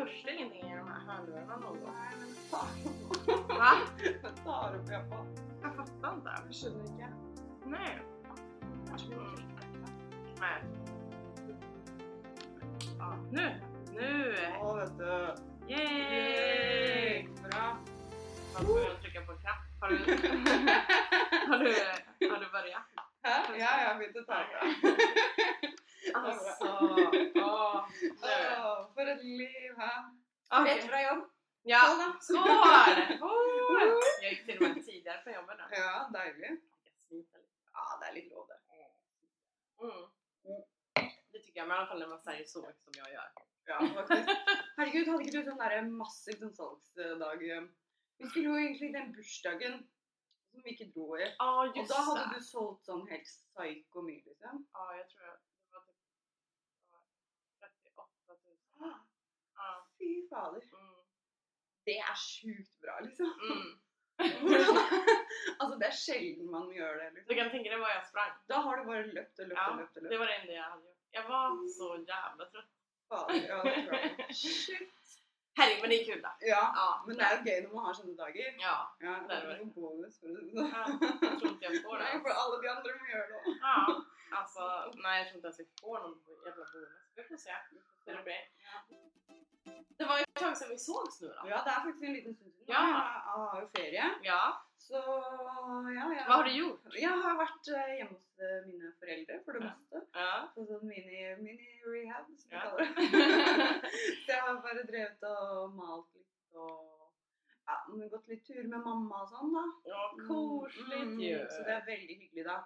hörs det ingenting i de här hörlurarna någon gång? Nej men fan. Va? Vad tar du på jag på? Jag fattar inte. Jag ikke. Nej. Mm. Nej. Ja, nu! Nu! Å, vet du. Yay! Bra. Får ju trycka på knapp. Har du, har du, har du börjat? Ja, å ta det. Alltså, åh. Nu. Åh, for et liv, hæ? Rett fra jobb. Ja, Skål, skål! Jag gick till och med tidigare från jobbet nu. Ja, deilig. Jag. Ja, det litt lov, det. Mm. Det tycker jag, men i alla fall när man säljer så mycket som jag gör. Ja, faktisk. Herregud, hadde ikke du sånn der massiv salgsdag? Vi skulle jo egentlig den bursdagen som vi ikke dro i. Just da hadde det. du solgt sånn helt psyko mye, liksom. Ja, jag tror att det var typ det var 38 000. Ja. Fy fader. Mm. Det er sjukt bra, liksom. Mm. altså, det er sjelden man gjør det, Du liksom. kan tänka dig vad jag sprang. Da har du bare løpt og løpt Ja, og løpt. og Det var det enda jag hade gjort. Jag var så jävla trött. Fader, ja, det tror jeg. Shit. Herregud, men det är kul då. Ja, Ja, men det er jo gøy når man har sånne dager. Ja, Ja, Det er det bonus, for ja, jag tror inte jag får Nei, det. for alle de andre må gjøre det. Ja, alltså nej jag tror inte ens vi får någon jävla bonus. Vi får se det blir. Det var ett tag sedan vi sågs nu då. Ja, det er faktisk en liten stund siden. Ja. Jeg har jo ferie. Ja. Så ja, ja. Vad har du gjort? Jeg har vært eh, hjemme hos eh, mine foreldre for det Ja. meste. Ja. På sånn mini- mini-rehab, som vi Ja. kaller det. så jeg har bare drevet og malt litt og ja, men gått litt tur med mamma og sånn, da. Ja, kosligt ju. Så det er veldig hyggelig, da.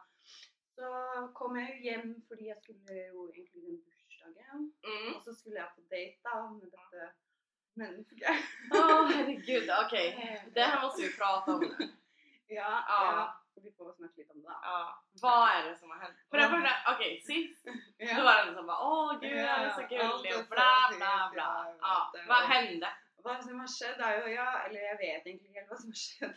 Så kom jeg jo hjem fordi jeg skulle jo egentlig den bursdagen. Mm. Og så skulle jeg på da med dette mennesket. Åh herregud, okej. Det här måste vi prata om nu. Ja, Ja. ja. Vi får snakke litt om det. Ja, vad är det som har hänt? För det första, okej sist Ja. då var det en som bara åh gud jag är så gullig allt är och bla bla bla. ja, jag vad hände? Hva som har skjedd, er jo ja, Eller jeg vet ikke helt hva som har skjedd.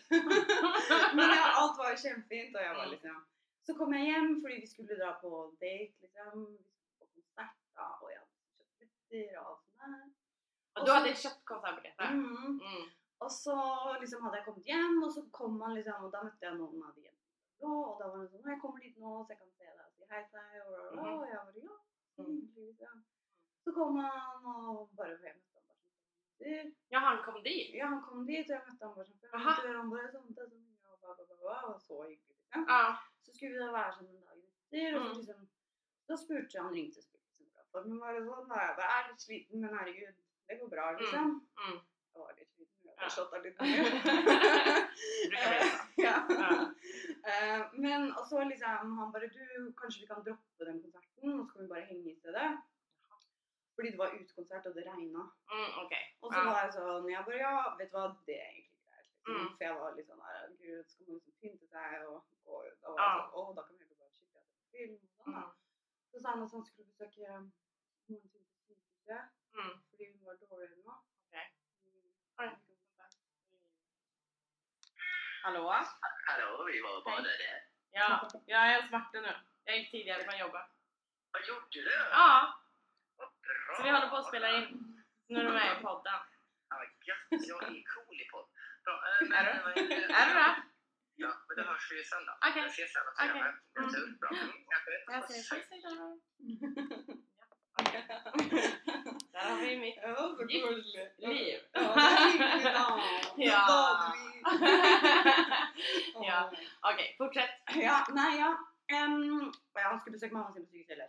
Men ja, alt var jo kjempefint, og jeg var Mm. liksom Så kom jeg hjem fordi vi skulle dra på date, liksom. Vi skulle på konsert, da, og jeg hadde kjøpt billetter og alt sånt der. Och du hade köpt konsertbiljetter? Mhm. Mm. Og så liksom hadde jeg kommet hjem, og så kom han liksom, og da møtte jeg noen av de jentene. Og da var han sånn 'Jeg kommer dit nå, så jeg kan se deg og si hei til deg.' Og, og, og, og jeg bare 'Ja, liksom. Så kom han bare jeg møtte han bare sånn Ja, han kom dit? Ja, han kom dit, jeg møtte han bare sånn Aha. før. Han bare sånn, det er sånn, ja, bla, bla, bla, bla, og så hyggelig, liksom. Ja. Så skulle vi da være sammen dagen etter, og så Mm. liksom, da spurte han, ringte spurte liksom, bra formen var det sånn, og jeg bare er litt sliten, men herregud, det går bra, liksom. Mm. Jeg var litt sliten, jeg Ja. hadde slått av litt Brukar bli så. ja. Ja. Eh, Men og så liksom, han bare, du, kanskje vi kan droppe den konserten, og så kan vi bare henge i stedet. Fordi det var utekonsert, og det regnet. Mm, okej. Og så Ja. var jeg sånn, jeg bare, ja, vet du hva, det er egentlig greit. Liksom. Mm. For jeg var litt sånn der, gud, skal man liksom pynte seg og gå ut, og Ja. sånn, å, da kan vi heller bare kikke på film og sånn. Mm. Så sa han at han skulle besøke moren sin på sykehuset, Mm. fordi nå. Hallå? Hallå, vi var bara där. Ja, jag är hos Martin nu. Jag gick tidigare från jobbet. Vad gjorde du? Ja, Vad bra! så vi håller på att spela in. Nu är du med i podden. Ja, vad gött. Jag är cool i podd. Bra. äh, men- Är du? det? Är du det? Ja, men då hörs vi sen då. Okej. Jag ses sen också. Okej. Okay. Mm. Tur. Bra. Mm. Jag säger puss. Där har vi mitt Ja, så liv. Ja. Ja. Ja. Okej, fortsätt. Ja, nei, ja. Um, og ja, han skulle besøke mamma sin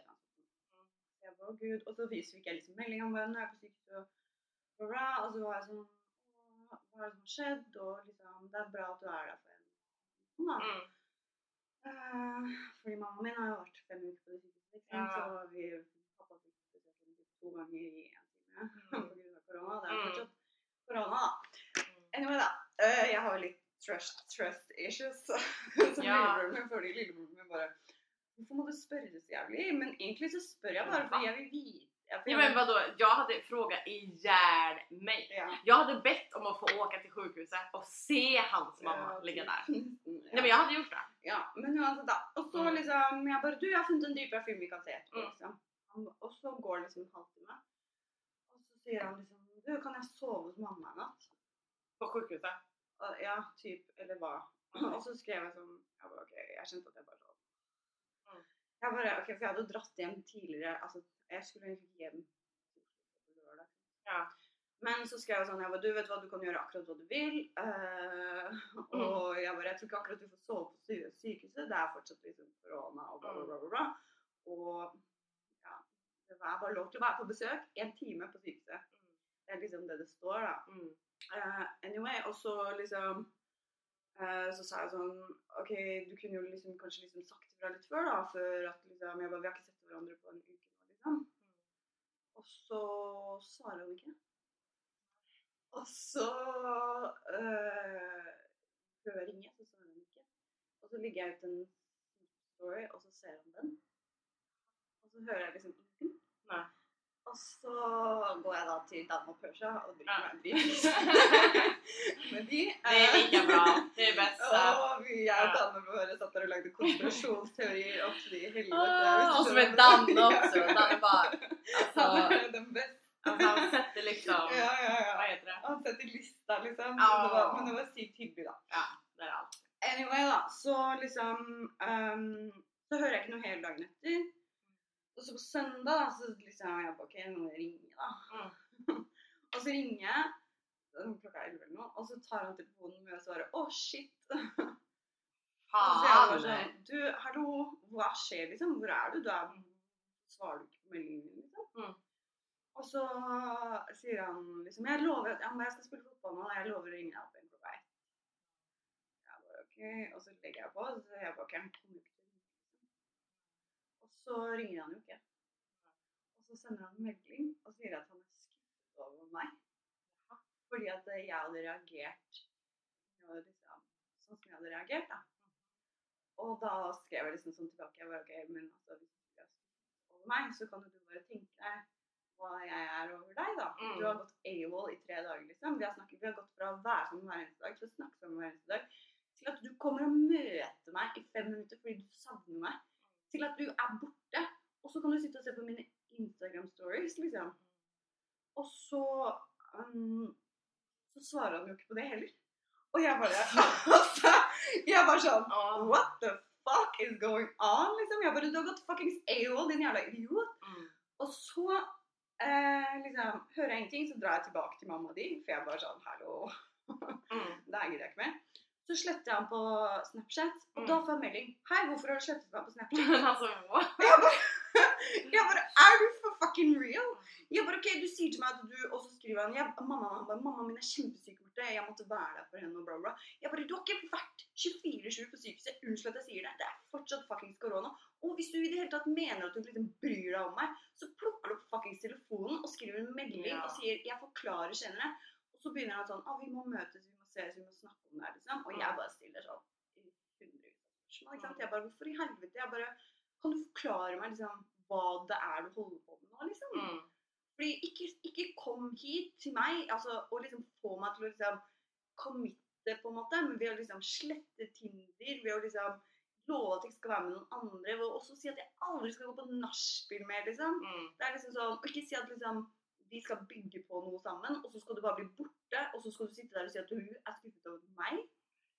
på. Så Jeg bare, å gud, og så fikk jeg liksom melding om henne, jeg er på og bla, bla, og så var «Åh, hva er det som skjedd, og liksom, det er bra at du er der for en. Sånn da. Mm. Eh, fordi mamma min har vært fem uker på liksom, Ja. så vi, pappa fikk besøke henne to ganger i en time, Mm. på av korona, det er Mm. fortsatt korona da. Anyway da, eh, jeg har jo litt trust, trust issues, som Ja. lillebroren min, fordi lillebroren min bare, hvorfor må du spørre så jævlig? Men egentlig så spør jeg bare, for jeg vil vite. For Ja, men vadå? Jag hade frågat ihjäl mig. ja. Jag hade bett om att få åka till sjukhuset och se hans mamma Ja, ligga där. Ja. Nej men jag hade gjort det. Ja, men uansett da. Og så Mm. liksom, jeg bare, du, jeg har funnet en dritbra film vi kan se etterpå, Mm. liksom. Han, og så går det liksom en halvtime. Og så sier han liksom, du, kan jeg sove hos mamma en natt? På sjukhuset? Ja, typ, eller hva? Mhm. Og så skrev jeg sånn Jeg bare, ok, jeg skjønte at jeg bare sov. Mm. Jeg bare, ok, For jeg hadde dratt hjem tidligere. Altså, jeg skulle egentlig hjem på lørdag. Ja. Men så skrev jeg sånn jeg bare, Du vet hva, du kan gjøre akkurat hva du vil. eh, og jeg bare Jeg tror ikke akkurat du får sove på sykehuset. Det er fortsatt liksom korona og bla, bla, bla. bla, bla. Var bare lov til å være på besøk en time på sykehuset. Det er liksom det det står, da. Mm. Eh, anyway, og så liksom eh, Så sa jeg sånn OK, du kunne jo liksom kanskje liksom sagt ifra litt før, da. Før at liksom Jeg bare Vi har ikke sett hverandre på en uke nå, liksom. Og så svarer han ikke. Og så eh, prøver jeg å ringe, så svarer han ikke. Og så legger jeg ut en story, og så ser han den. Og så hører jeg liksom Nei. Og så går jeg da til Dama Persia og drikker Ja. en bit med de. Det är lika bra. Det är bäst. Og vi og Ja. Danne bare satt der og lagde konspirasjonsteorier opp til helvete. Ah, hvis du och så med Danne också. Danne bara, Han alltså, er den beste. alltså han sätter liksom, Ja, ja, vad ja. heter det? Han setter lista, liksom. Ja. Det var, men det var sykt hyggelig, da. Ja, det är allt. Anyway, da. Så liksom ehm, Så hører jeg ikke noe hele dagen etter. Og så på søndag, da, så liksom jeg bare OK, nå må jeg ringe, da. Mm. og så ringer Klokka er elleve eller noe. Og så tar han telefonen med og svarer 'Å, shit'. Og så jeg bare Fan! sånn Du, hallo, hva skjer, liksom? Hvor er du? Du er Svarer du ikke på meldingen liksom? Mm. Og så sier han liksom Jeg lover at ja, men jeg skal spille fotball nå, og jeg lover å ringe deg opp igjen klokka ett. Jeg bare OK. Og så legger jeg på, og så sier jeg bare OK, han kommer jo ikke til å ringe. Liksom. Og så ringer han jo ikke. Og så sender han en melding og sier at han er skuffet over meg. Fordi at jeg hadde reagert liksom, sånn som jeg hadde reagert, da. Og da skrev jeg liksom sånn tilbake jeg bare, ok, men altså, hvis du er skuffet over meg, så kan jo du bare tenke deg hva jeg er over deg, da. Mm. Du har gått AWOL i tre dager, liksom. Vi har, snakket, vi har gått fra å være sammen hver eneste dag til å snakke sammen hver eneste dag, til at du kommer og møter meg i fem minutter fordi du savner meg, til at du er borte, og så kan du sitte og se på mine Instagram stories, liksom. Og så um, så svarer han jo ikke på det heller. Og jeg bare altså, Jeg bare sånn Ja. What the fuck is going on? Liksom. Jeg bare Du har gått fuckings AOL, din jævla idiot. Mm. Og så eh, liksom hører jeg ingenting, så drar jeg tilbake til mamma og de, for jeg bare sånn Hallo. Mm. Det her gidder jeg ikke mer. Så sletter jeg han på Snapchat, og Mm. da får jeg melding. Hei, hvorfor har du slettet meg på Snapchat? Alltså, what? Jeg bare, jeg bare Er du for fucking real? Jeg bare, ok, Du sier til meg at du Og så skriver han jeg, mamma, han bare, mamma min er kjempesyk borte. Jeg måtte være der for henne. og bla bla. Jeg bare, Du har ikke vært 24-7 på sykehuset. Unnskyld at jeg sier det. Det er fortsatt fuckings korona. Og hvis du i det hele tatt mener at du liksom bryr deg om meg, så plukker du opp fuckings telefonen og skriver en melding Ja. og sier 'jeg forklarer senere'. Og så begynner han sånn 'Å, vi må møtes, vi ses, vi må snakke om det liksom. Og jeg bare stiller sånn i hundrevis av spørsmål. ikke sant? Jeg bare 'Hvorfor i helvete?' Jeg bare Kan du forklare meg liksom hva det er du holder på med nå, liksom? Mm. Fordi ikke, ikke kom hit til meg altså, og liksom få meg til å liksom committe, på en måte, men ved å liksom slette Tinder, ved å liksom love at jeg skal være med noen andre, ved å også si at jeg aldri skal gå på nachspiel mer, liksom. Mm. Det er liksom sånn, og ikke si at liksom de skal bygge på noe sammen, og så skal du bare bli borte, så skal du sitte der og si at du er skuffet over meg.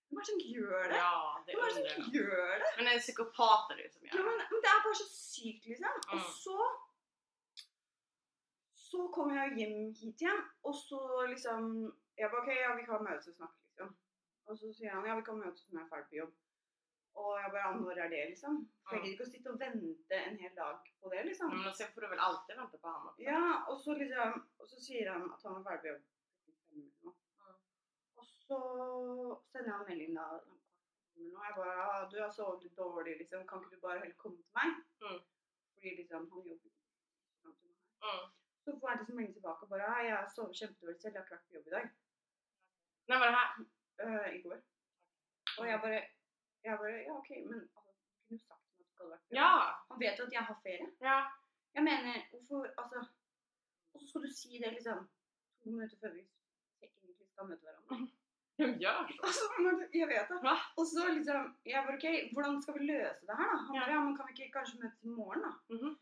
Hvem er det som gjør det? Ja, det Hvem er det som gjør det? Men det är psykopater som Ja, men, det. men det er bare så sykt, liksom. Og Mm. så Så kommer jeg hjem hit igjen, og så liksom Jeg bare OK, ja, vi kan møtes og snakke, liksom. Og så sier han ja, vi kan møtes når jeg er ferdig på jobb. Og jeg bare ja, når er det, liksom? For jeg Mm. gidder ikke å sitte og vente en hel dag på det, liksom. Men sen får du väl alltid vänta på också. Ja, og så liksom Og så sier han at han er ferdig på jobb klokken fem eller noe. Mm. Og så sender han melding da nå. Jeg bare ja, 'Du har sovet litt dårlig, liksom. Kan ikke du bare heller komme til meg?' Mm. Fordi liksom han jobber her. Mm. Så får jeg liksom melding tilbake og bare 'Ja, jeg har sovet kjempedårlig selv. Jeg har ikke vært på jobb i dag.' När var det här? Øh, I går. Og jeg bare jeg bare, Ja, OK, men altså, du kunne jo sagt meg at du hadde vært på jobb. Ja! Han vet jo at jeg har ferie. Ja. Jeg mener, hvorfor Altså så skal du si det liksom to minutter før vi egentlig skal møte hverandre. Vem gör så? Altså, men jeg vet det. Va? Og så liksom Jeg bare OK, hvordan skal vi løse det her, da? Han Ja. bare Ja, men kan vi ikke kanskje møtes i morgen, da? Mhm.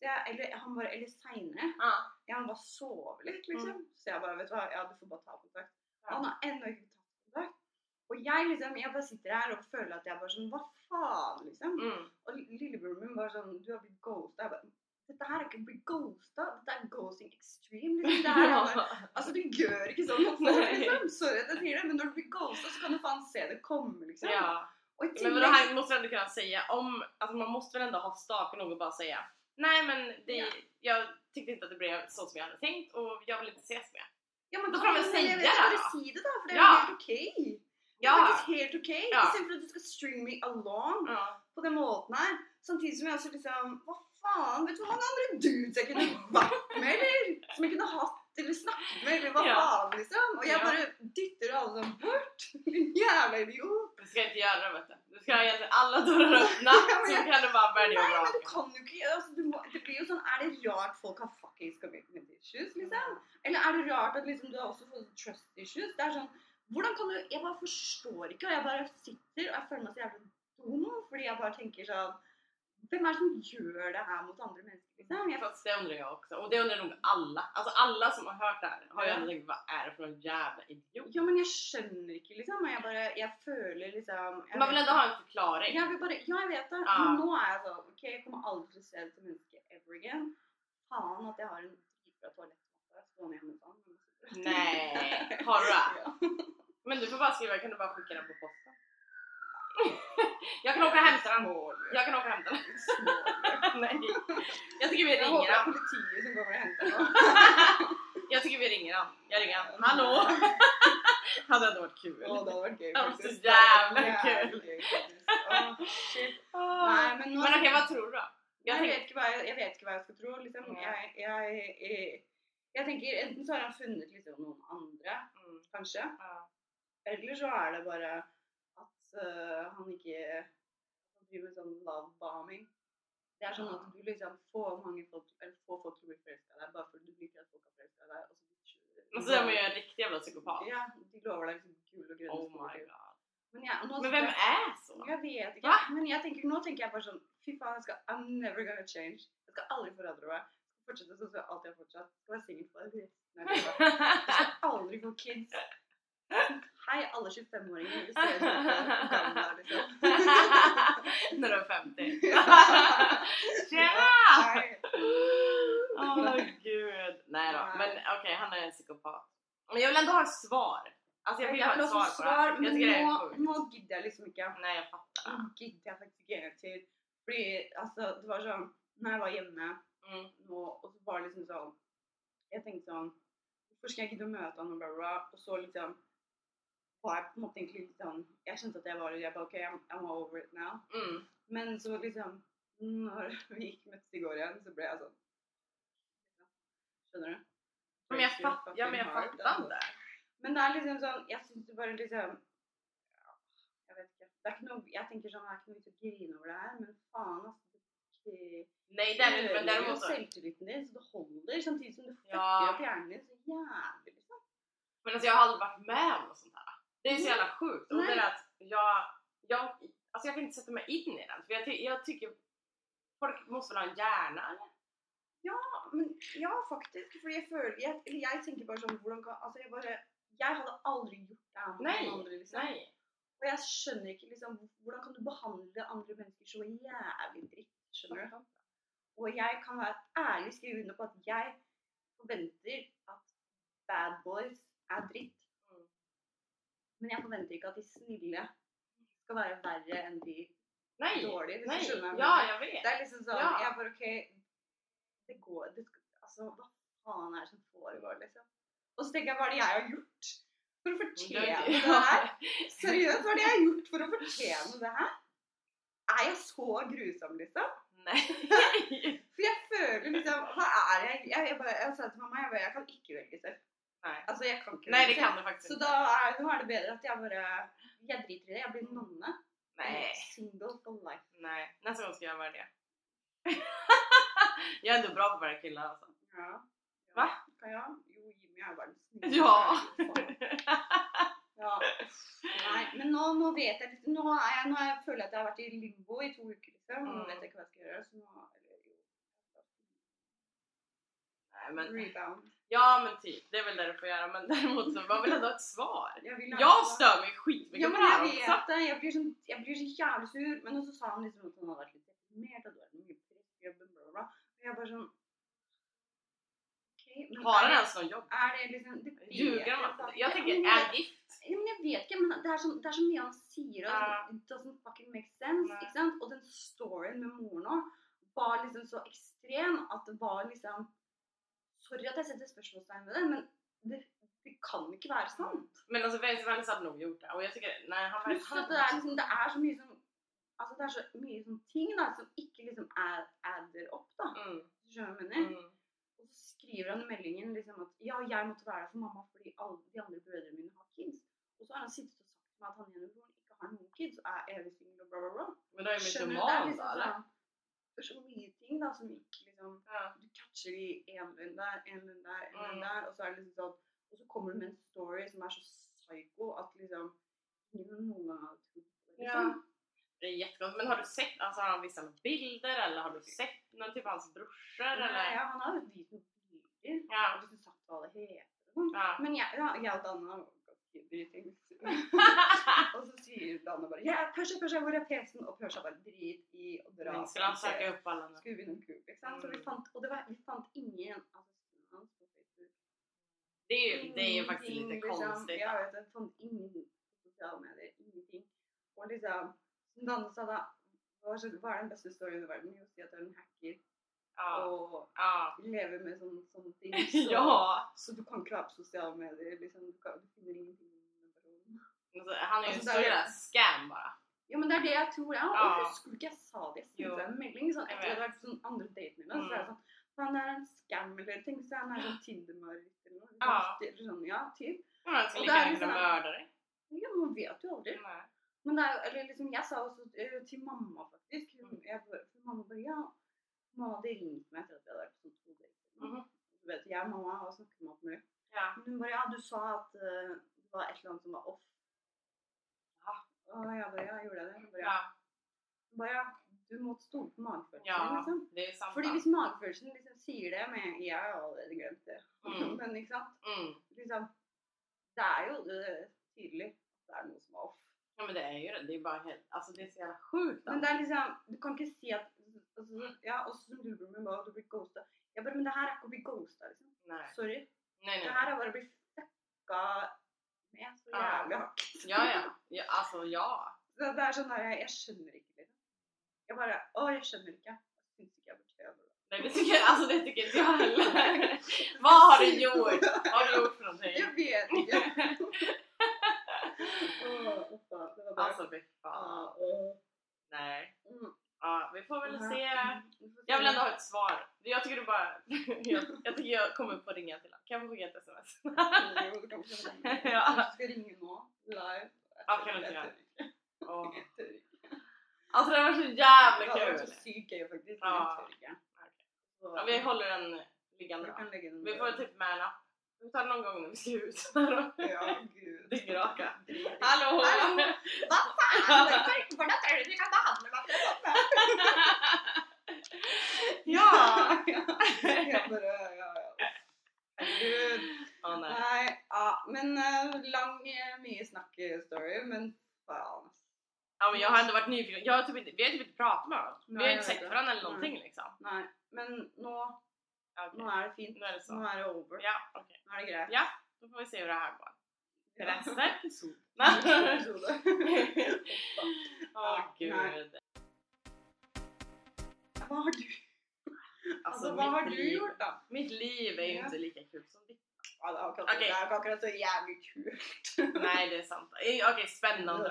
Så jeg, eller han bare, eller seinere. Ja. Ja, han bare sover litt, liksom. Så jeg bare, vet du hva, ja, du får bare ta kontakt. Ja. Han har ennå ikke tatt kontakt. Og jeg liksom, jeg bare sitter her og føler at jeg bare sånn, hva faen, liksom. Mm. Og lillebroren min bare sånn, du har blitt ghosta. Jeg bare, dette her er ikke å bli ghosta, dette er ghosting extreme. Liksom. Det her er bare, altså, du gjør ikke sånn mot folk, liksom. Sorry at jeg sier det, men når du blir ghosta så kan du faen se det komme, liksom. Ja. Og i Men tillegg, han måste ändå kunna säga om, alltså man måste väl ändå ha stake nog och bara säga Nej men det, Ja. jag tyckte inte att det blev så som jag hade tänkt och jag vill inte ses med. ja, men då kan du säga det, da. si det da, for det er Ja. helt ok. Det er Ja! faktisk helt ok, Ja. istedenfor at du skal string me along. ja. på den måten her. Samtidig som jeg også liksom Hva faen? Vet du hvor mange andre dudes jeg kunne vært med, eller? Som jeg kunne hatt eller snakket med, eller hva Ja. faen, liksom? Og jeg Ja. bare dytter alle sånn bort. Din jævla idiot. Du ska inte göra det vet du. Du ska ha alla dörrar öppna Ja, så jag- kan du bara välja och men du vraka. kan jo ikke altså, du må, Det blir jo sånn Er det rart folk har fuckings commitment issues, liksom? Eller er det rart at liksom, du har også fått trust issues? Det er sånn Hvordan kan du Jeg bare forstår ikke, og jeg bare sitter og jeg føler meg så jævlig dum fordi jeg bare tenker sånn Hvem er det som gjør det her mot andre mennesker? Liksom? Jeg Fast det undrar jag också. Och det undrar nog alla. Alltså alla som har hört det här har ju ändå tänkt vad är det för någon jävla idiot? Ja, men jeg skjønner ikke, liksom. Jeg bare Jeg føler liksom jeg Man vill ändå ha en förklaring. Jeg vil bare Ja, jeg vet det. Ja. Men nå er jeg sånn OK, jeg kommer aldri til å se det som menneske ever again. Faen at jeg har en dritbra toalettmappe stående hjemme hos han. Nej, har du det? Men du får bara skriva, kan du bara skicka den på posten? jag kan åka och hämta den. Jag kan åka och hämta den. Nej. Jag tycker vi ringer er som kommer meg. Jag tycker vi ringer han. Jag ringer han. Hallå! Hade ändå varit kul. Å, det hadde vært gøy. Det var så faktisk. jævla Det hadde vært kul. shit. Ah. Men okej, vad tror du då? Jag tänker, vet, hva jeg, jeg vet ikke hva jeg skal tro. Liksom. Nei. Jeg, jeg, jeg, jeg tenker Enten så har han funnet liksom noen andre, mm, kanskje. ja. Eller så er det bare at øh, han ikke han driver med sånn love bombing. Det er sånn at du liksom får mange folk eller får folk til å bli forelska i deg bare fordi du liker at folk har forelska i deg. Og så Och så är man ju en riktig jävla psykopat. Ja, de lover deg liksom gull og grønne Oh skoger. Men, jeg, nå Men sitter vem jeg- är så? Jeg vet ikke. Va? Men jeg tenker, nå tenker jeg bare sånn Fy faen, jeg skal, I'm never gonna change. Jeg skal aldri forandre meg. Fortsette sånn som jeg alltid har fortsatt. Skal være singel for resten av livet. Skal aldri få kids. Hei, alle 25-åringer. Vi som gamle, liksom. När du är 50. Tjena! Åh gud. Nej då. Men okej, han är en psykopat. Men jag vill ändå ha svar. Alltså jag vill ha ett svar på det här. Jag tycker det är sjukt. nå liksom ikke. Nej jag fattar. Nå gidder jeg faktisk ikke en gang til. Fordi altså, det var sånn Når jeg var hjemme Mm. nå, og så var det liksom sånn Jeg tenkte sånn jeg gidde å møte han og bla, bla, bla. Og så liksom var jeg på en måte egentlig litt sånn Jeg skjønte at jeg var jeg bare, OK, I'm, I'm over it now. Mm. Men så liksom Når vi gikk møttes i går igjen, så ble jeg sånn Skjønner du? Men jag, fatt, ja, men jag fattar inte. Men det er liksom sånn Jeg syns det bare liksom ja, Jeg vet ikke. Det er ikke noe Jeg tenker sånn Det er ikke noe vits å grine over det her, men faen, altså. Det Nej det är det inte, men däremot så. selvtilliten din så det holder, samtidig som du fucker Ja. opp hjernen din så jævlig, liksom. Men alltså jag har aldrig varit med om något sånt här. Det är så jävla sjukt. Och det är att jag, jag, alltså jag kan inte sätta mig in i den. För jag, ty, jag tycker folk måste väl ha en hjärna eller? Ja, men ja, faktisk. Fordi jeg føler jeg, Eller jeg tenker bare sånn hvordan kan Altså, jeg bare Jeg hadde aldri gjort det her mot Nej, andre, liksom. nej. Og jeg skjønner ikke liksom Hvordan kan du behandle andre mennesker så jævlig dritt? Skjønner du? Og jeg kan være ærlig skrive under på at jeg forventer at bad boys er dritt. Men jeg forventer ikke at de snille skal være verre enn de Nej, dårlige. Hvis nej. du skjønner hva jeg Ja, jag vet. Det er liksom sånn Ja. Jeg bare OK Det går det Altså, hva faen er det som foregår, liksom? Og så tenker jeg, hva er det jeg har gjort for å fortjene det her? Seriøst, hva er det jeg har gjort for å fortjene det her? Er jeg så grusom, liksom? Nej. For jeg føler liksom Hva er jeg Jeg, jeg, bare, jeg sa til mamma jeg, bare, jeg kan ikke velge selv. Nej. Altså, jeg kan ikke Nej, det kan du faktiskt Så inte. da er, nå er det bedre at jeg bare Jeg driter i det. Jeg blir nonne. Nej. Single for life. Nej, nästa gång ska jag vara det. jag är ändå bra på att välja killar alltså. Ja. Va? Kan jeg? Jo, Jimmy er verdens snilleste. Ja! Ja, uff. Nei, men nå, nå vet jeg litt Nå, er jeg, nå er jeg, føler jeg at jeg har vært i limbo i to uker, liksom. Mm. vet jeg ikke hva jeg skal gjøre. Så nå Eller jo. Nej, men, Rebound. Ja men typ, det är väl det du får göra men däremot så man vill ändå ha ett svar. Jag, vill Jag stör mig skitmycket Ja men jag vet också. det, jag blir, så, jag blir så jävla sur. Men så sa han liksom att han hade varit lite deprimerad och då. Mycket bla bla bla. Och jag bara sån... Okej, men Har är han ens någon jobb? Är det liksom... Det vet Ljuger inte. alltid? Jag tänker, är han gift? Ja, men jag vet ikke, men det er så, det er han sier, og Ja. it doesn't fucking make sense. Nei. ikke sant? Og den storyen med moren òg var liksom så ekstrem at det var liksom Sorry at jeg setter spørsmålstegn ved det, men det, det kan ikke være sant. Men alltså Venus Valens hade nog gjort det och jag tycker, nej han Pluss han- det er, liksom, det er så mye som Altså det er så mye sånn ting da, som ikke liksom er, adder opp, da. Mm, du skjønner hva jeg mener? mm. Og så skriver han i meldingen liksom at ja, jeg måtte være der for mamma fordi alle de andre brødrene mine har kids. Og så har han sittet og sagt til meg at han ene broren ikke har noen kids og er evig singel og bla, bla, bla. Men är det mycket er man liksom då eller? sånn Det er så mye ting da som ikke liksom Ja. Du catcher i en lund der, en lund der, en Mm. der, og så er det liksom sånn Og så kommer du med en story som er så psycho at liksom ingen noen gang hadde trodd på det. Ja. Liksom. Det är jättekonstigt. Men har du sett, alltså har han visat några bilder eller har du sett någon typ av hans brorsor eller? Ja, han har noen bilder. Ja. Og liksom sagt hva det heter. Ja. Men jeg, ja, jeg og Danne har dritings. Og så sier Danne bare ja, Persia, Persia, hvor er PC-en? Og Persia bare drit i å dra Skulle han söka upp alla nu? Skulle vi noen kul, ikke sant? Så vi Mm. fant, og det var, vi fant ingen. Det är ju, det är ju faktiskt lite liksom. konstigt. Jag vet, jag fant ingen på sosiale medier, ingenting. Og liksom, som Danne sa da, hva er, hva er den beste storyen i verden? Jo, si at du er en hacker Ja. og Ja. lever med sånne, sånne ting. Så, ja. så du kan på sosiale medier, liksom, du, kan, du finner ingenting den personen. Alltså, han är ju en Alltså, stor där- jävla scam bara. Ja, men det er det jeg tror, ja. Ja. Du ikke jeg sa det? Sendte deg en melding sånn, Jeg etter at jeg hadde vet. vært på andre date med henne. Så er jeg Mm. sånn, han er en scam eller ting, så han er sånn Tinder-mareritt eller noe. Ja. Sånn, ja, typ. Men han skulle Och lika är gärna kunna mörda dig. Ja, man vet jo aldri. Nej. Men det jo, eller liksom, jeg sa også eh, til mamma faktisk, hun, Mm. bare- for mamma bare, ja, at vi hadde vært på sånn to dater. Mhm. Du vet, jeg og mamma har snakket om alt mulig. Ja. Men hun bare, ja, du sa at eh, det var et eller annet som var off. Ja. Og jeg bare, ja, gjorde jeg det? Hun bare, ja. Hun bare, ja, du må stole på magefølelsen, ja, liksom. det är sant. Fordi hvis magefølelsen liksom sier det med, jeg har allerede glemt det. Mm. Men ikke sant? Mm. Liksom, det er jo eh, tydelig at det er noe som er off. Ja men det är ju det. Det är bara helt, alltså det är så jävla sjukt. Men det er liksom, du kan ikke at altså, Ja, også som lillebroren min bare, du blir ghosta. Jeg bare, men det her er ikke å bli ghosta, liksom. Nej. Sorry. Nej nej. Det her er bare å bli fucka med så Ja. jævlig hardt. Ja ja. ja alltså ja. Så det er sånn der, jeg skjønner ikke, liksom. Jeg bare, å, jeg skjønner ikke. Jeg syns burde gjøre det. Nej det tycker, alltså det tycker inte jag heller. Vad har du gjort? Vad har du gjort för någonting? Jeg vet. Åh, bare... Alltså fy fan. Åh. Nej. Mm. Ja, vi får väl Ja. se. Jag vill ändå ha ett svar. Jag tycker du bara... jag, jag tycker jag kommer få ringa till honom. Kan jag få skicka ett sms? Jo, du kan få. Ja. Skal ringe nå, live. Ja, kan du inte göra? ikke. Alltså det var så jävla kul! vært så sykt gøy faktisk, men Ja. Ja, vi håller den liggande då. Vi får typ med en app. Vi tar det någon gång när vi ska ut. Ja, gud. Dyngraka. Hallå! Hallå! Faen? Hvorfor hvordan tror du du kan meg på den måten? ja! Ja, ja. Herregud. Åh nej. Ja, men eh, lang, eh, mye snakk-story, men faen. ass. Ja men jag har ändå varit nyfiken. Jag har typ inte, vi har typ inte pratat med varandra. Vi Nej, har inte sett varandra eller någonting liksom. Nei, men nå, Okej. nå er det fint. Nu är det. Nå er det over. Ja, okej. Nå er det greit. Ja, då får vi se hur det här går. Till Ja. Neste episode. Ja, gud. Hva har du, altså, hva mitt har du liv- gjort, da? Mitt liv är ju Ja. inte lika kul som ditt. Ja, det er akkurat, Okej. det er akkurat så jævlig kult. Nej, det är sant. Eh, Okej, spännande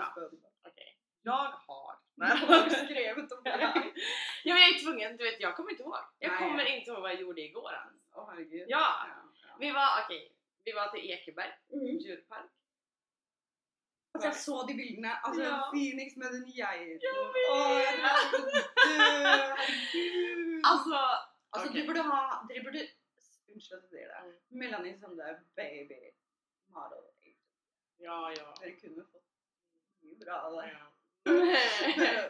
Det Jag har... Har du skrevet om det? Ja, men jag är tvungen, du vet jag kommer inte ihåg. Jag Nej. kommer inte ihåg vad jag gjorde igår ens. Å, herregud. Ja, ja. vi var, okej, vi var till Ekeberg Mm. djurpark. Altså, jeg så de bildene. Altså, Ja. Phoenix med den geiten. Jeg Åh, vet. skulle dø. Herregud. Alltså, Altså, okej. du burde ha Dere burde Unnskyld at jeg sier det. Mm. Melanie som det er baby model. ja, ja. Dere kunne fått mye bra av det. ja. ja.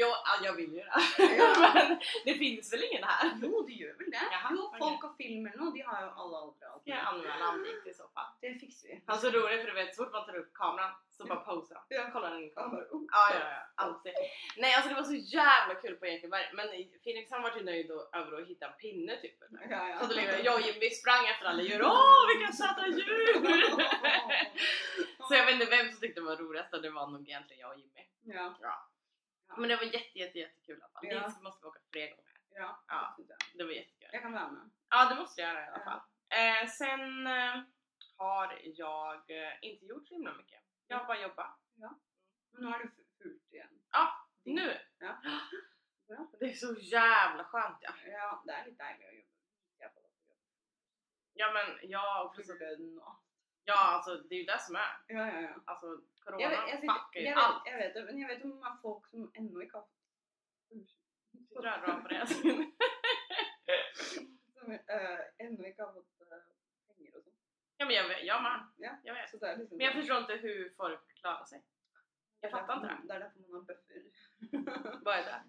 Jo, ja, jag vill ju det. Ja. Men det finns väl ingen här? Jo, du gjør vel det? Jaha, jo, folk har film eller något, de har ju alla åldrar och allt. Ska jag anmäla Andik i så fall? Det fixar vi. Han är så rolig för du vet så fort man tar upp kameran så bara posar han. Ja. Kollar den in kameran. bara, oh. Ja, ja, ja, alltid. Nej alltså det var så jävla kul på Ekeberg men Phoenix han var ju nöjd över att hitta en pinne typ. Ja, ja. Så då liksom, jag och Jimmy sprang efter alla djur, åh vilka söta djur! så jag vet inte vem som tyckte det var roligast och det var nog egentligen jag och Jimmy. Ja, Men det var jätte jätte jättekul i alla fall. Ja. Dit måste vi åka fler gånger. ja. Ja. det var jättekul. Jag kan med. Ja det måste jag göra i alla Ja. fall. Eh, sen eh, har jag eh, inte gjort så himla mycket. Jag har bara jobbat. Men nu har du fu- fullt igen. Ja, nu! Ja. Det är så jävla skönt ja. Ja, det är lite dejligt att jobba. Att. Ja men jag också. För lön och... Ja alltså det är ju det som är. Ja, ja, ja. Alltså Jag corona vet, jag, sitter, fuckar ju jag, allt. vet, jag vet men jag vet om många folk som ännu har Du drar bra på det. som äh, ännu inte har fått äh, pengar och sånt. ja men jag vet, jag med. Ja. Jag vet. Så det är liksom Men jag förstår inte hur folk klarar sig. Jag fattar inte det. Det är därför man har buffer. Vad är det?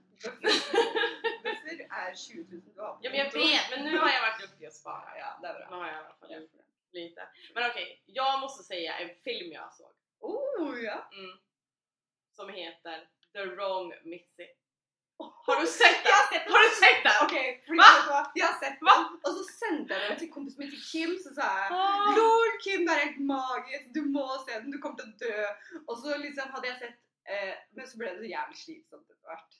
buffer är 20 000 du har på Ja men jag vet men nu har jag varit duktig att spara. Ja, det är Nu bra. har jag i alla fall lite. Men okej, jag måste säga en film jag såg. Oh ja! Mm. Som heter The Wrong Missy. Har du sett den? Har du sett den? Okej, för Va? vet du vad? jag har sett Va? den och så sände jag den till kompis som heter Kim så sa jag Ah. LOL Kim det här är helt magiskt, du måste se den, du kommer att dö. Och så liksom hade jag sett, eh, det jävligt slitsamt efterhvert.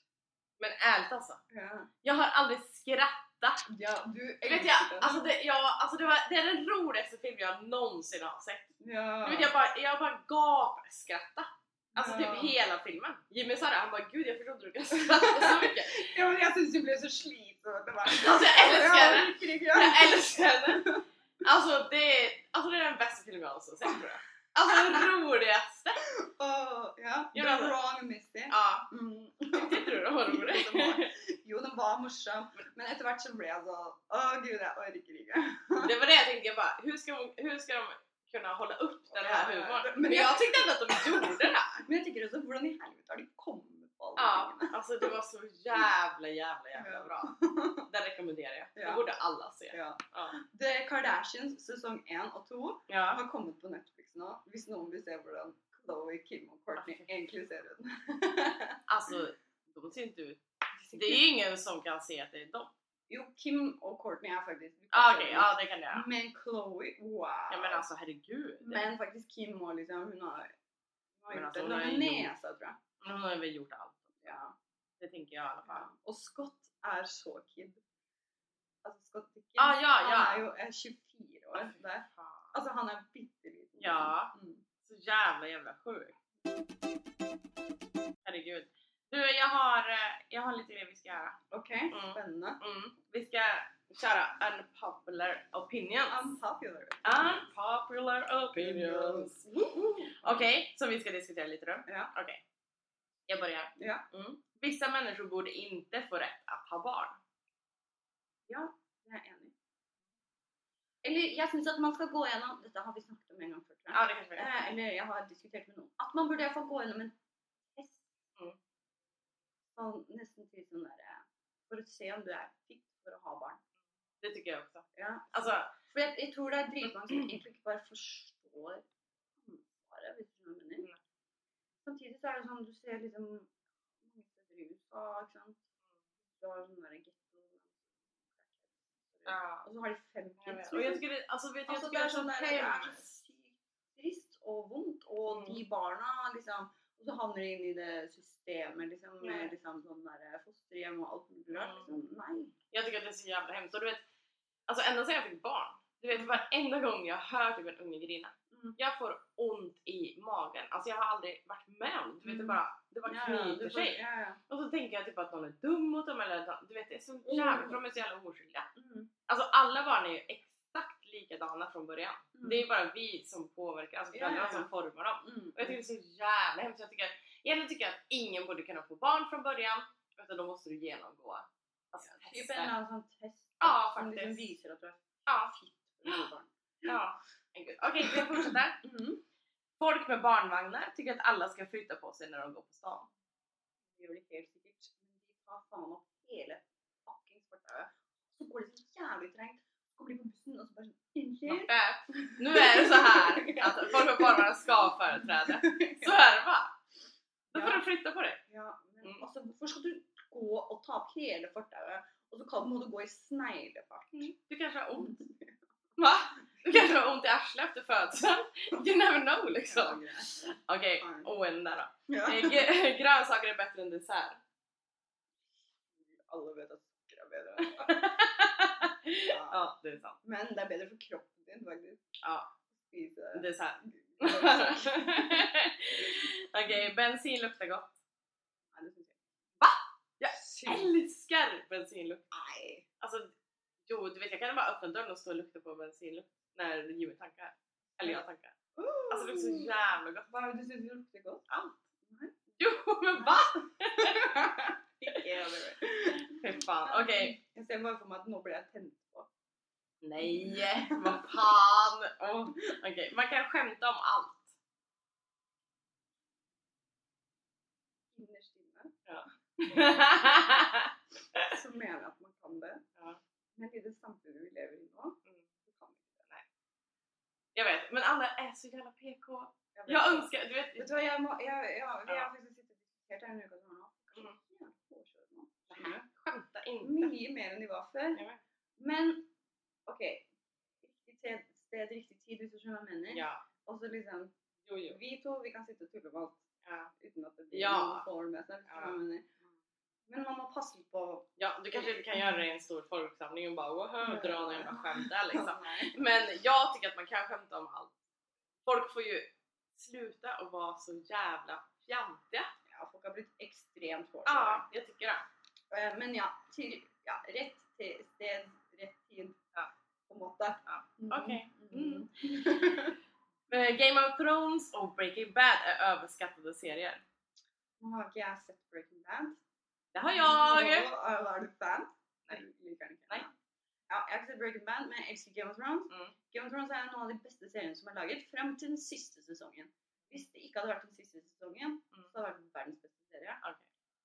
Men ärligt alltså. Ja. Jag har aldrig skrattat. ja, du Vet jag, alltså det, jag, alltså det, var, det är den roligaste film jag någonsin har sett. ja. Du vet, jag bara, jag bara gapskrattade. Alltså Ja. typ hela filmen. Jimmy sa det, han bara gud jag förstår inte du kan skratta så mycket. ja, men jag syns det blev så. Det var... Alltså jag älskar riktigt, Jag ja. älskar den! Alltså det, är- alltså det är den bästa filmen jag någonsin sett tror jag. Alltså den roligaste! Åh, ja. The wrong Misty. Ja, Mm. tyckte du den var rolig? Jo, den var morsom, men etter hvert så ble jeg så Å, gud, jeg orker ikke. Det var det jag tänkte, jag bara hur ska, hur ska de kunna hålla upp den här humorn? Men Men jag- jag tyckte ändå att de gjorde det här. Men jeg tenker også, hvordan i helvete har de kommet på alle Ja, tingene? alltså det var så jävla jävla jävla bra. Det rekommenderar jag. Det Ja. borde alla se. Ja. Ja. The Kardashians sesong 1 og 2 ja. har kommet på Netflix nå, hvis noen vil se hvordan Chloe, Kim og Courtney ser ut. Alltså, de ser inte ut... Det är ingen som kan se att det är dem. Jo, Kim og Courtney er faktisk Ah, Okej, ja det kan jag göra. Men Chloe, wow! Ja men alltså herregud. Men faktisk Kim og liksom, hun har, hun har Men gjort det. har gjort- nesa, tror jeg. Hon har väl gjort allt. Ja. Det tänker jag i alla fall. Ja. Och Scott är så kid. Alltså Scott Dickens, Ah, ja, ja. han är ju är 24 år. Där. fan. Alltså han är pytteliten. Ja. Mm. Så jävla jävla sjuk. Herregud. Du, jag har, eh, jag har lite grejer vi ska göra. Okej, Mm. spännande. Mm. Vi ska köra unpopular opinions. Unpopular. Unpopular opinions. Okej, som vi ska diskutera lite då. Ja. Okej. Jag börjar. Ja. Mm. Vissa människor borde inte få rätt att ha barn. Ja, jag är enig. Eller jag syns att man ska gå igenom, detta har vi snackat om en gång förut. Ja, det kan. Eh, eller jag har diskuterat med någon. Att man borde få gå igenom en test. Mm. Sån, nästan till sån där, eh, för att se om du är fit för att ha barn. Det tycker jag också. Ja. Alltså, For jeg, jeg tror det er dritmange som egentlig ikke bare forstår ansvaret, hvis du hva jeg mener. Samtidig så er det sånn, du ser liksom mange steder i USA, ikke sant. Du har sånn der getto. Ja. Og så har de fem Jag kids. Och jag liksom. skulle, alltså vet Altså, det er sånn det är så sykt trist og vondt, og Mm. de barna liksom Og så havner de inn i det systemet liksom, med Mm. liksom sånn der fosterhjem og alt mulig rart. Mm. Liksom. Nei. Jag tycker att det är så jävla hemskt. Och du vet, alltså ända sedan jag fick barn, du vet varenda gång jag hör typ en unge grina, Mm. jag får ont i magen. Alltså jag har aldrig varit med om det. Du vet, det Mm. bara, det bara Ja, knyter sig. Ja, ja. Och så tänker jag typ att någon är dum mot dem eller du vet det är så jävla, för de är så jävla oskyldiga. Mm. Alltså alla barn är ju exakt likadana från början. Mm. Det är bara vi som påverkar, alltså Ja, föräldrarna ja, ja. som formar dem. Mm. Och jag tycker det är så jävla hemskt. Jag tycker, egentligen tycker jag att ingen borde kunna få barn från början, utan då måste du genomgå alltså, Typ en tester. eller annan sån test Ja, som liksom faktiskt. visar att du är Ja, fit för barn. ja. Okej, jag fortsätter. Mm. Folk med barnvagnar tycker att alla ska flytta på sig när de går på stan. Det gör det helt säkert. Men de tar fan upp hela fucking Svartö. Så går det så jävligt trängt. Så kommer de bussen och så bara bad. Nu är det så här att folk har bara vara ska-företräde. Så är det bara. Då får Ja. du flytta på dig. Ja, men Mm. altså, hvorfor skal du gå og ta opp hele fortauet, og så kan, du gå i sneglefart? Du kanske har ont. Va? Du kanske har ont i arslet efter födseln. You never know liksom. Okej, Fine. oen där då. Ja. Eh, Grönsaker är bättre än dessert. Alle vet at sukker er bedre. Ja, det är sant. Men det er bedre for kroppen din, faktisk. Ja. Spise Dessert. Okej, bensin luktar gott. Nei, det syns jeg. Jag älskar bensinlukt. Nei. Alltså, jo du vet jag kan bara öppna dörren och stå och lukta på bensinlukt när Jimmy tankar. Eller jag tankar. Alltså det luktar så jävla gott. Det du syns lukter godt? Allt. Nej. Jo men va? Fy fan, okej. Jeg ser bare for meg at nå blir på. Nej, vad fan! Åh, Okej, man kan skämta om allt. Innerst inne Ja. så mener jeg at man kan det. Ja. Men i det samfunnet vi lever i nå, Mm. så kan vi ikke det. Jag vet, men alla är så jävla PK. Jag det. önskar, du vet, Vet du hva, jeg må, jeg, ja, vi har faktisk sittet og diskutert her en uke nå. Mm. Skämta inte. Mye mer enn de var. Jag vet. Men ok, riktig sted, sted, riktig tid, du skjønner hva jeg mener. Ja, Og så liksom, jo jo. vi to, vi kan sitte og tulle om alt Ja. uten at det blir Ja. med seg. hvis du Ja. Men man må passe litt på ja, du kanske inte kan göra det i en stor folksamling och bara woho, dra någon jävla skämt där liksom. Men jag tycker att man kan skämta om allt. Folk får ju sluta och vara så jävla fjantiga. Ja, folk har blitt ekstremt påkjørt. Ja, jag tycker det. Eh, Men ja, til, ja, rett til sted, rett tid, En måte. Ja. Mhm. Okej. Mhm. Eh, Game of Thrones och Breaking Bad är överskattade serier. Har ikke jeg sett Breaking Bad. Det har jag! Og, er du fan? Ikke? Nei. Ja, jeg har sett Breaking Bad, men jeg elsker Game of Thrones. Mm. Game of Thrones er noen av de beste seriene som er laget, frem til den siste sesongen. Hvis det ikke hadde vært den siste sesongen, Mm. så hadde det vært verdens beste serie. Okej.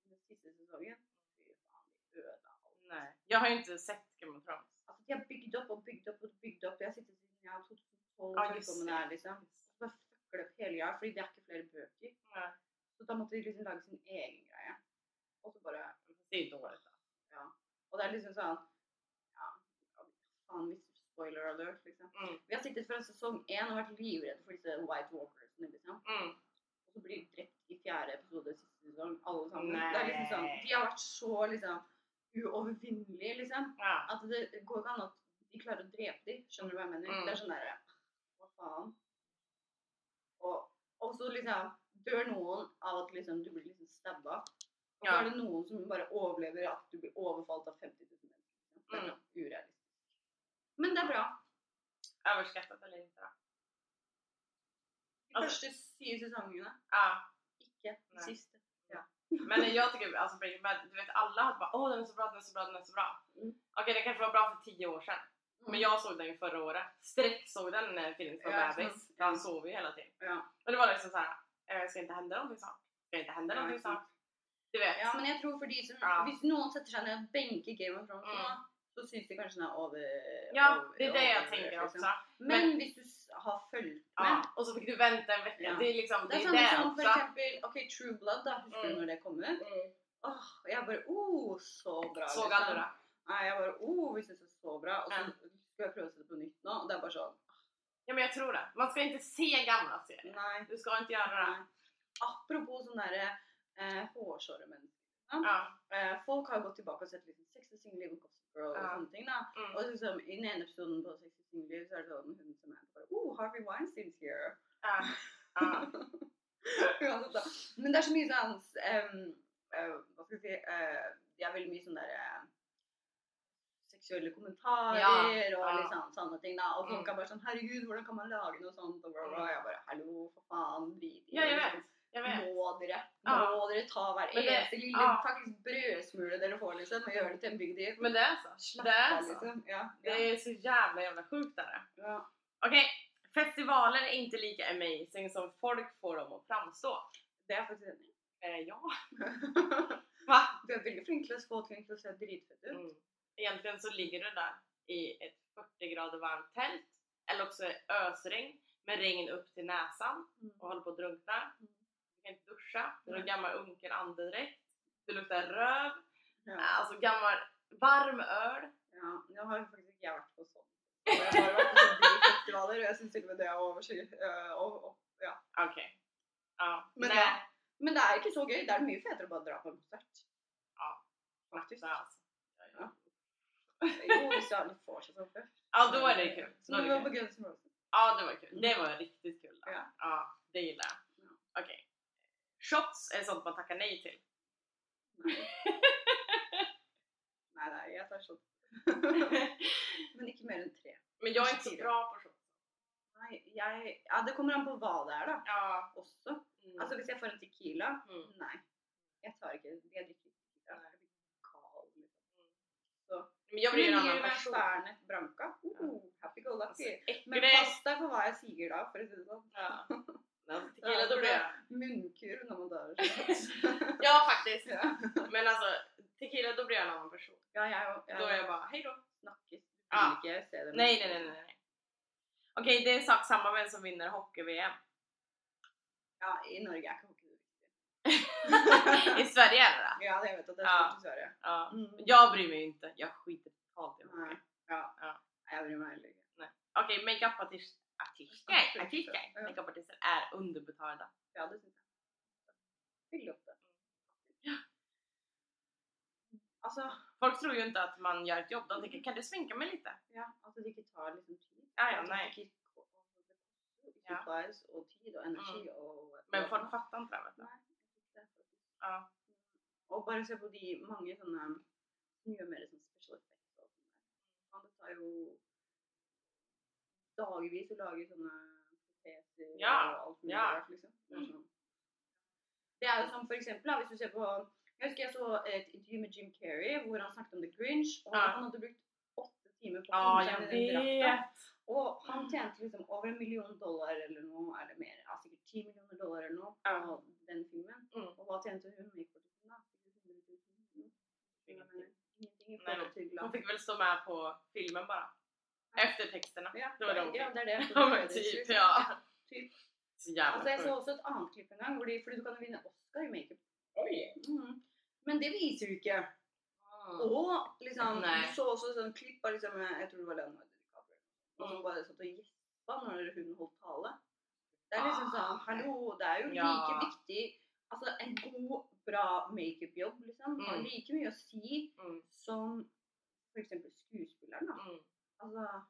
Den siste sesongen, fy faen, de ødela alt. Nej. Jag har ju inte sett Game of Thrones. De har bygd opp og bygd opp og bygd opp. Jeg har sittet siden jeg var 2012 Ja, og just med det. det her, liksom. Så bare fucker det opp hele greia, fordi det er ikke flere bøker. Nej. Så da måtte de liksom lage sin egen greie. Og så bare Det är ju dåligt. då. Og det er liksom sånn Ja, faen, hvis spoiler alert, liksom. Mm. Vi har sittet fra sesong én og vært livredde for disse White Walkersene, liksom. Mm. Og så blir de drept i fjerde episode siste sesong, alle sammen. Nei. Det er liksom sånn, De har vært så liksom uovervinnelige, liksom. Ja. At det går ikke an at de klarer å drepe dem. Skjønner du hva jeg mener? Mm. Det er sånn derre Hva faen? Og, og så liksom dør noen av at liksom du blir liksom stabba. Og så Ja. er det noen som bare overlever at du blir overfalt av 50 000 mennesker. Det er Mm. urealistisk. Men det er bra. Överskattat eller inte då? De Altså- første syv sesongene. Ja. Ikke de siste. Men jag tycker alltså Breaking Bad, du vet alla hade bara åh den är så bra, den är så bra, den är så bra. Mm. Okej den kanske var bra för tio år sedan. Men Mm. jag såg den ju förra året. Sträck såg den när Felix var Ja, bebis. För han sov ju hela tiden. Ja. Och det var liksom såhär, eh, ska inte hända någonting snart? Ska inte hända Ja, någonting snart? Du vet. ja, men jeg tror for de som Ja. Hvis noen setter seg ned og benker Game of Thrones Mm. Så syns de kanskje den er over Ja, over- det är det jag tänker liksom. också. Men, hvis du har fulgt med Ja. Och så fick du vänta en vecka. Ja. Det är liksom, Det er det, är som det for också. eksempel ok, True Blood, da. Husker Mm. du når det kom ut? Mm. Åh, og jeg bare oh, så bra. Såg liksom. det. Nei, jeg bare oh, vi syns det så bra. Og så Ja. skal jeg prøve å se det på nytt nå, og det er bare sånn Ja men jag tror det. Man ska inte se gamla serier. Nei. Du ska inte göra det. nei. Apropos sånne derre eh, hårsåre mennesker. Ja. Eh, folk har gått tilbake og sett liksom Sex and Single Girl ting. da. Mm. Og liksom, I den ene episoden på Sex and Single Liv så er det sånn hun som er bare Oh, Harvey Weinstein's here. Uansett, da. Men det er så mye sånn em, eh, Hva skal vi si eh, De er veldig mye sånn der eh, seksuelle kommentarer Ja, og ja. litt sånn, sånne ting. da. Og folk Mm. er bare sånn Herregud, hvordan kan man lage noe sånt? Og bla, bla. Jeg bare Hallo, for faen. Drit i det, Må dere, Ja. må dere ta hver det- eneste lille ja. faktisk brødsmule dere får, liksom, og gjøre det til en deal. Men det är så. Slapp Det är så. liksom. Ja, Det ja. är så jävla jävla sjukt där. ja. Okej, festivaler är inte lika amazing som folk får dem att framstå. Det er jeg faktisk enig. Eh, ja. Va? Du er veldig flink til å få ting til å se dritfett ut. Mm. egentligen så ligger du där i ett 40 grader varmt tält eller också ösregn med regn upp till näsan Mm. och håller på att drunkna. Kan inte duscha, du har Nej. gammal unken andedräkt, det luktar röv, Ja. alltså gammal varm öl. Ja, jag har faktiskt inte varit på sånt. Jag har varit på sådana bilfestivaler och jag syns till och med det var så- og, og, ja. Okej. Ja. Men, det, men det er ikke så gøy. Det er mye fetere å bare dra på en konsert. Ja. Faktiskt. Så alltså. Ja. Jo, hvis du aldri får seg sånn før. Ja, då är det kul. Är vi det var på. Guns N' Roses. Ja, det var kul. Det var riktigt kul. Då. Ja. ja, det gillar jag. Ja. Okej. Shots är sånt man tackar nej till. Nei. nei, nei, jeg tar sånn. Men ikke mer enn tre. Men jag är inte så bra på shots. Nei, jeg Ja, det kommer an på hva det er, da. Ja. Også. Mm. Altså, hvis jeg får en Tequila Mm. Nei. Jeg tar ikke Jeg drikker ikke Tequila. Jeg blir kald. Liksom. Men jag blir en Men annan person. Fernet Branca. Uh, happy go Alltså, lucky. Men äcklig. pass deg for hva jeg sier da, for å si det sånn. Ja. Alltså, tequila, då blir jag... Munnkurv når man tar shots. Ja, faktiskt. ja. Men alltså, tequila, då blir jag en annan person. ja, jeg òg. Då är jag bara, hej då. snakkes. Ja. Nej, nej, nej, nej. nej. Okej, det är sak samma vem som vinner hockey-VM. Ja, i Norge ikke hockey. I Sverige är det det. Ja, det vet at det er Ja. stort i Sverige. Ja. Mm. Jag bryr mig inte. Jag skiter totalt i hockey. Ja. Ja. Jeg bryr meg heller ikke. Okej, makeup-artister artister, Artister, artister, ja. makeup-artister är underbetalda. Ja, det syns jeg. Veldig ofte. Altså, Folk tror ju inte att man gör ett jobb. De tänker, kan du sminka mig lite? ja, at det tar liksom tid. Ja, ja, det det koster jo Ja. supplies og tid og energi og Men folk fattar inte det. Det, faktisk. Ja. Og bare se på de mange sånne som gjør mer sånn special effects der. Ja, det tar jo dagevis å lage sånne proteser Ja, og alt mulig ja. liksom. Det er, sånn. det er jo som for eksempel, da, hvis du ser på Jeg husker jeg så et intervju med Jim Carrey hvor han snakket om The Grinch, og Ja. han hadde brukt åtte timer på å komme jag seg den vet. Og han tjente liksom over en million dollar eller noe, eller mer, ja, sikkert 10 millioner dollar eller noe, på den filmen. Mm. Og hva tjente hun makeartisten da? Sikkert 100 000 kroner. Jeg mener, Ingenting i Nej, forhold til Hon fick väl stå med på filmen bara. Efter texterna. Ja, det var det hon ja, det er det. Det er typ, liksom. ja. typ. Så jävla Altså, jeg så også et annet klipp en gang, de, fordi du kan jo vinne Oscar i makeup. Mhm. Men det viser du ikke. Mm. Og liksom, du så også sånn klipp av liksom, jeg tror det var Leonardo DiCaprio, og som Mm. bare satt og gjespa når hun holdt tale. Det er liksom Ah, sånn, ok. hallo, det er jo Ja. like viktig, altså en god, bra make-up-jobb liksom, har Mm. like mye å si Mm. som eksempel skuespilleren da. Mm. Altså,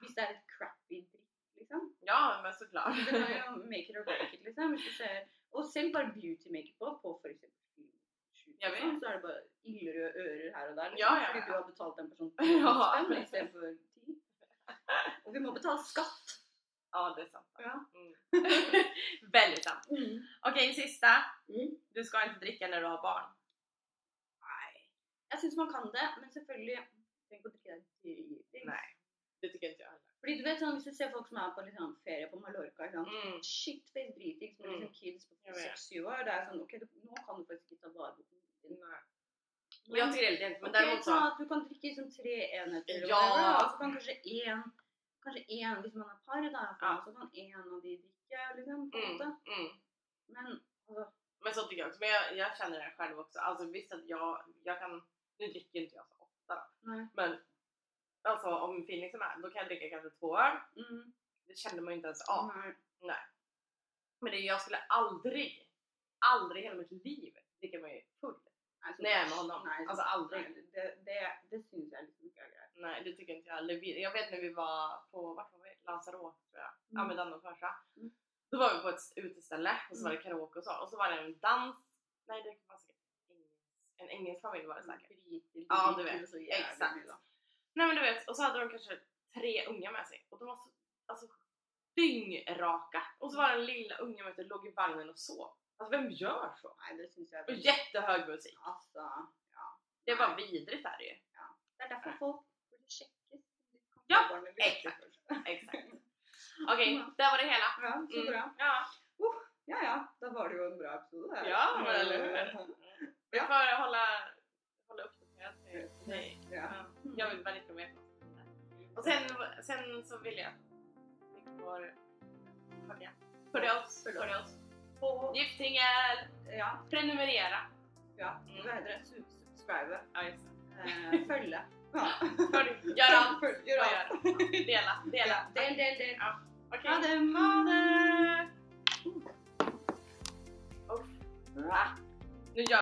hvis det er et crappy dritt, liksom. Ja men såklart. Det jo make it or break it, liksom. Ser, og selv bare beauty makeup på, på vet. sånn, så er det bare ildrøde ører her og der, liksom. Ja, ja, Fordi ja. du har betalt en person Ja. spenn i stedet for ti. Og vi må betale skatt. Ja det är sant. Ja. Mm. Väldigt sant. Okej sista. Mm. Du ska inte dricka när du har barn. Nei. Jeg syns man kan det, men selvfølgelig trenger ikke å drikke deg dritings. Nej. Det tycker inte jag heller. Fordi du vet sånn, Hvis du ser folk som er på liksom, ferie på Mallorca ikke sant? Mm. Shitface dritings med Mm. liksom kids på Jeg vet. 6-7 år. Det er sånn, ok, du, Nå kan du faktisk ikke ta vare på. Jag tycker det är lite inte men Ok, däremot ta så. du kan drikke liksom tre enheter, Ja. og så kan kanskje én Kanskje én hvis man er par, da, Ja. så kan én av de drikke. liksom, på en Mm. måte. Mm. Men altså, Men så tycker jag också. Men jag, jag känner det själv också. Alltså visst att jag, jag kan, nu dricker inte jag så ofta då. nei. Men alltså om Phoenix är med, då kan jag dricka kanske två öl. Mm, Det känner man ju inte ens av. nei. Men det, jag skulle aldrig, aldrig hela mitt liv dricka mig full. Nei, så- När jag är med honom. Så- Alltså aldrig. nei, det, det, det syns ikke er greit. Nej det tycker inte jag heller. Jag vet när vi var på, vart var vi? Lanzarote tror jag. Ja Mm. med Danne och farsa. Mm. Då var vi på ett uteställe och så var det Mm. karaoke och så. Och så var det en dans. Nej det var säkert. En engelsk familj var det säkert. Driter, Ja, du vet. Exakt. Nej men du vet, och så hade de kanske tre unga med sig. Och de var så alltså, dyngraka. Och så var den lilla ungen vet du, låg i vagnen och sov. Alltså vem gör så? Nei, det syns jeg Och jättehög musik. Altså, ja. Det var vidrigt är det ju. Det er derfor folk burde sjekkes. Ja, exakt. Exakt. Okej, Mm. där var det hela. Ja, så Mm. bra. Ja, Ja ja, da var det jo en bra episode. det her. Ja, men eller hur? vi får hålla, hålla uppdaterat till dig. Ja. Ja. sen, sen så vill jag att ni får följa. Följa oss. Följa oss. Giftingel! ja, Prenumerera. ja, Mm. vad heter det? Sub- Subscribe. Ja, just det. Eh, följa. Ja. Följ. Gör allt. Följ, Gör allt. Dela. Dela. Ja, del, del, del. Ja. Okej. Det. Ha det! Bra. Nu gör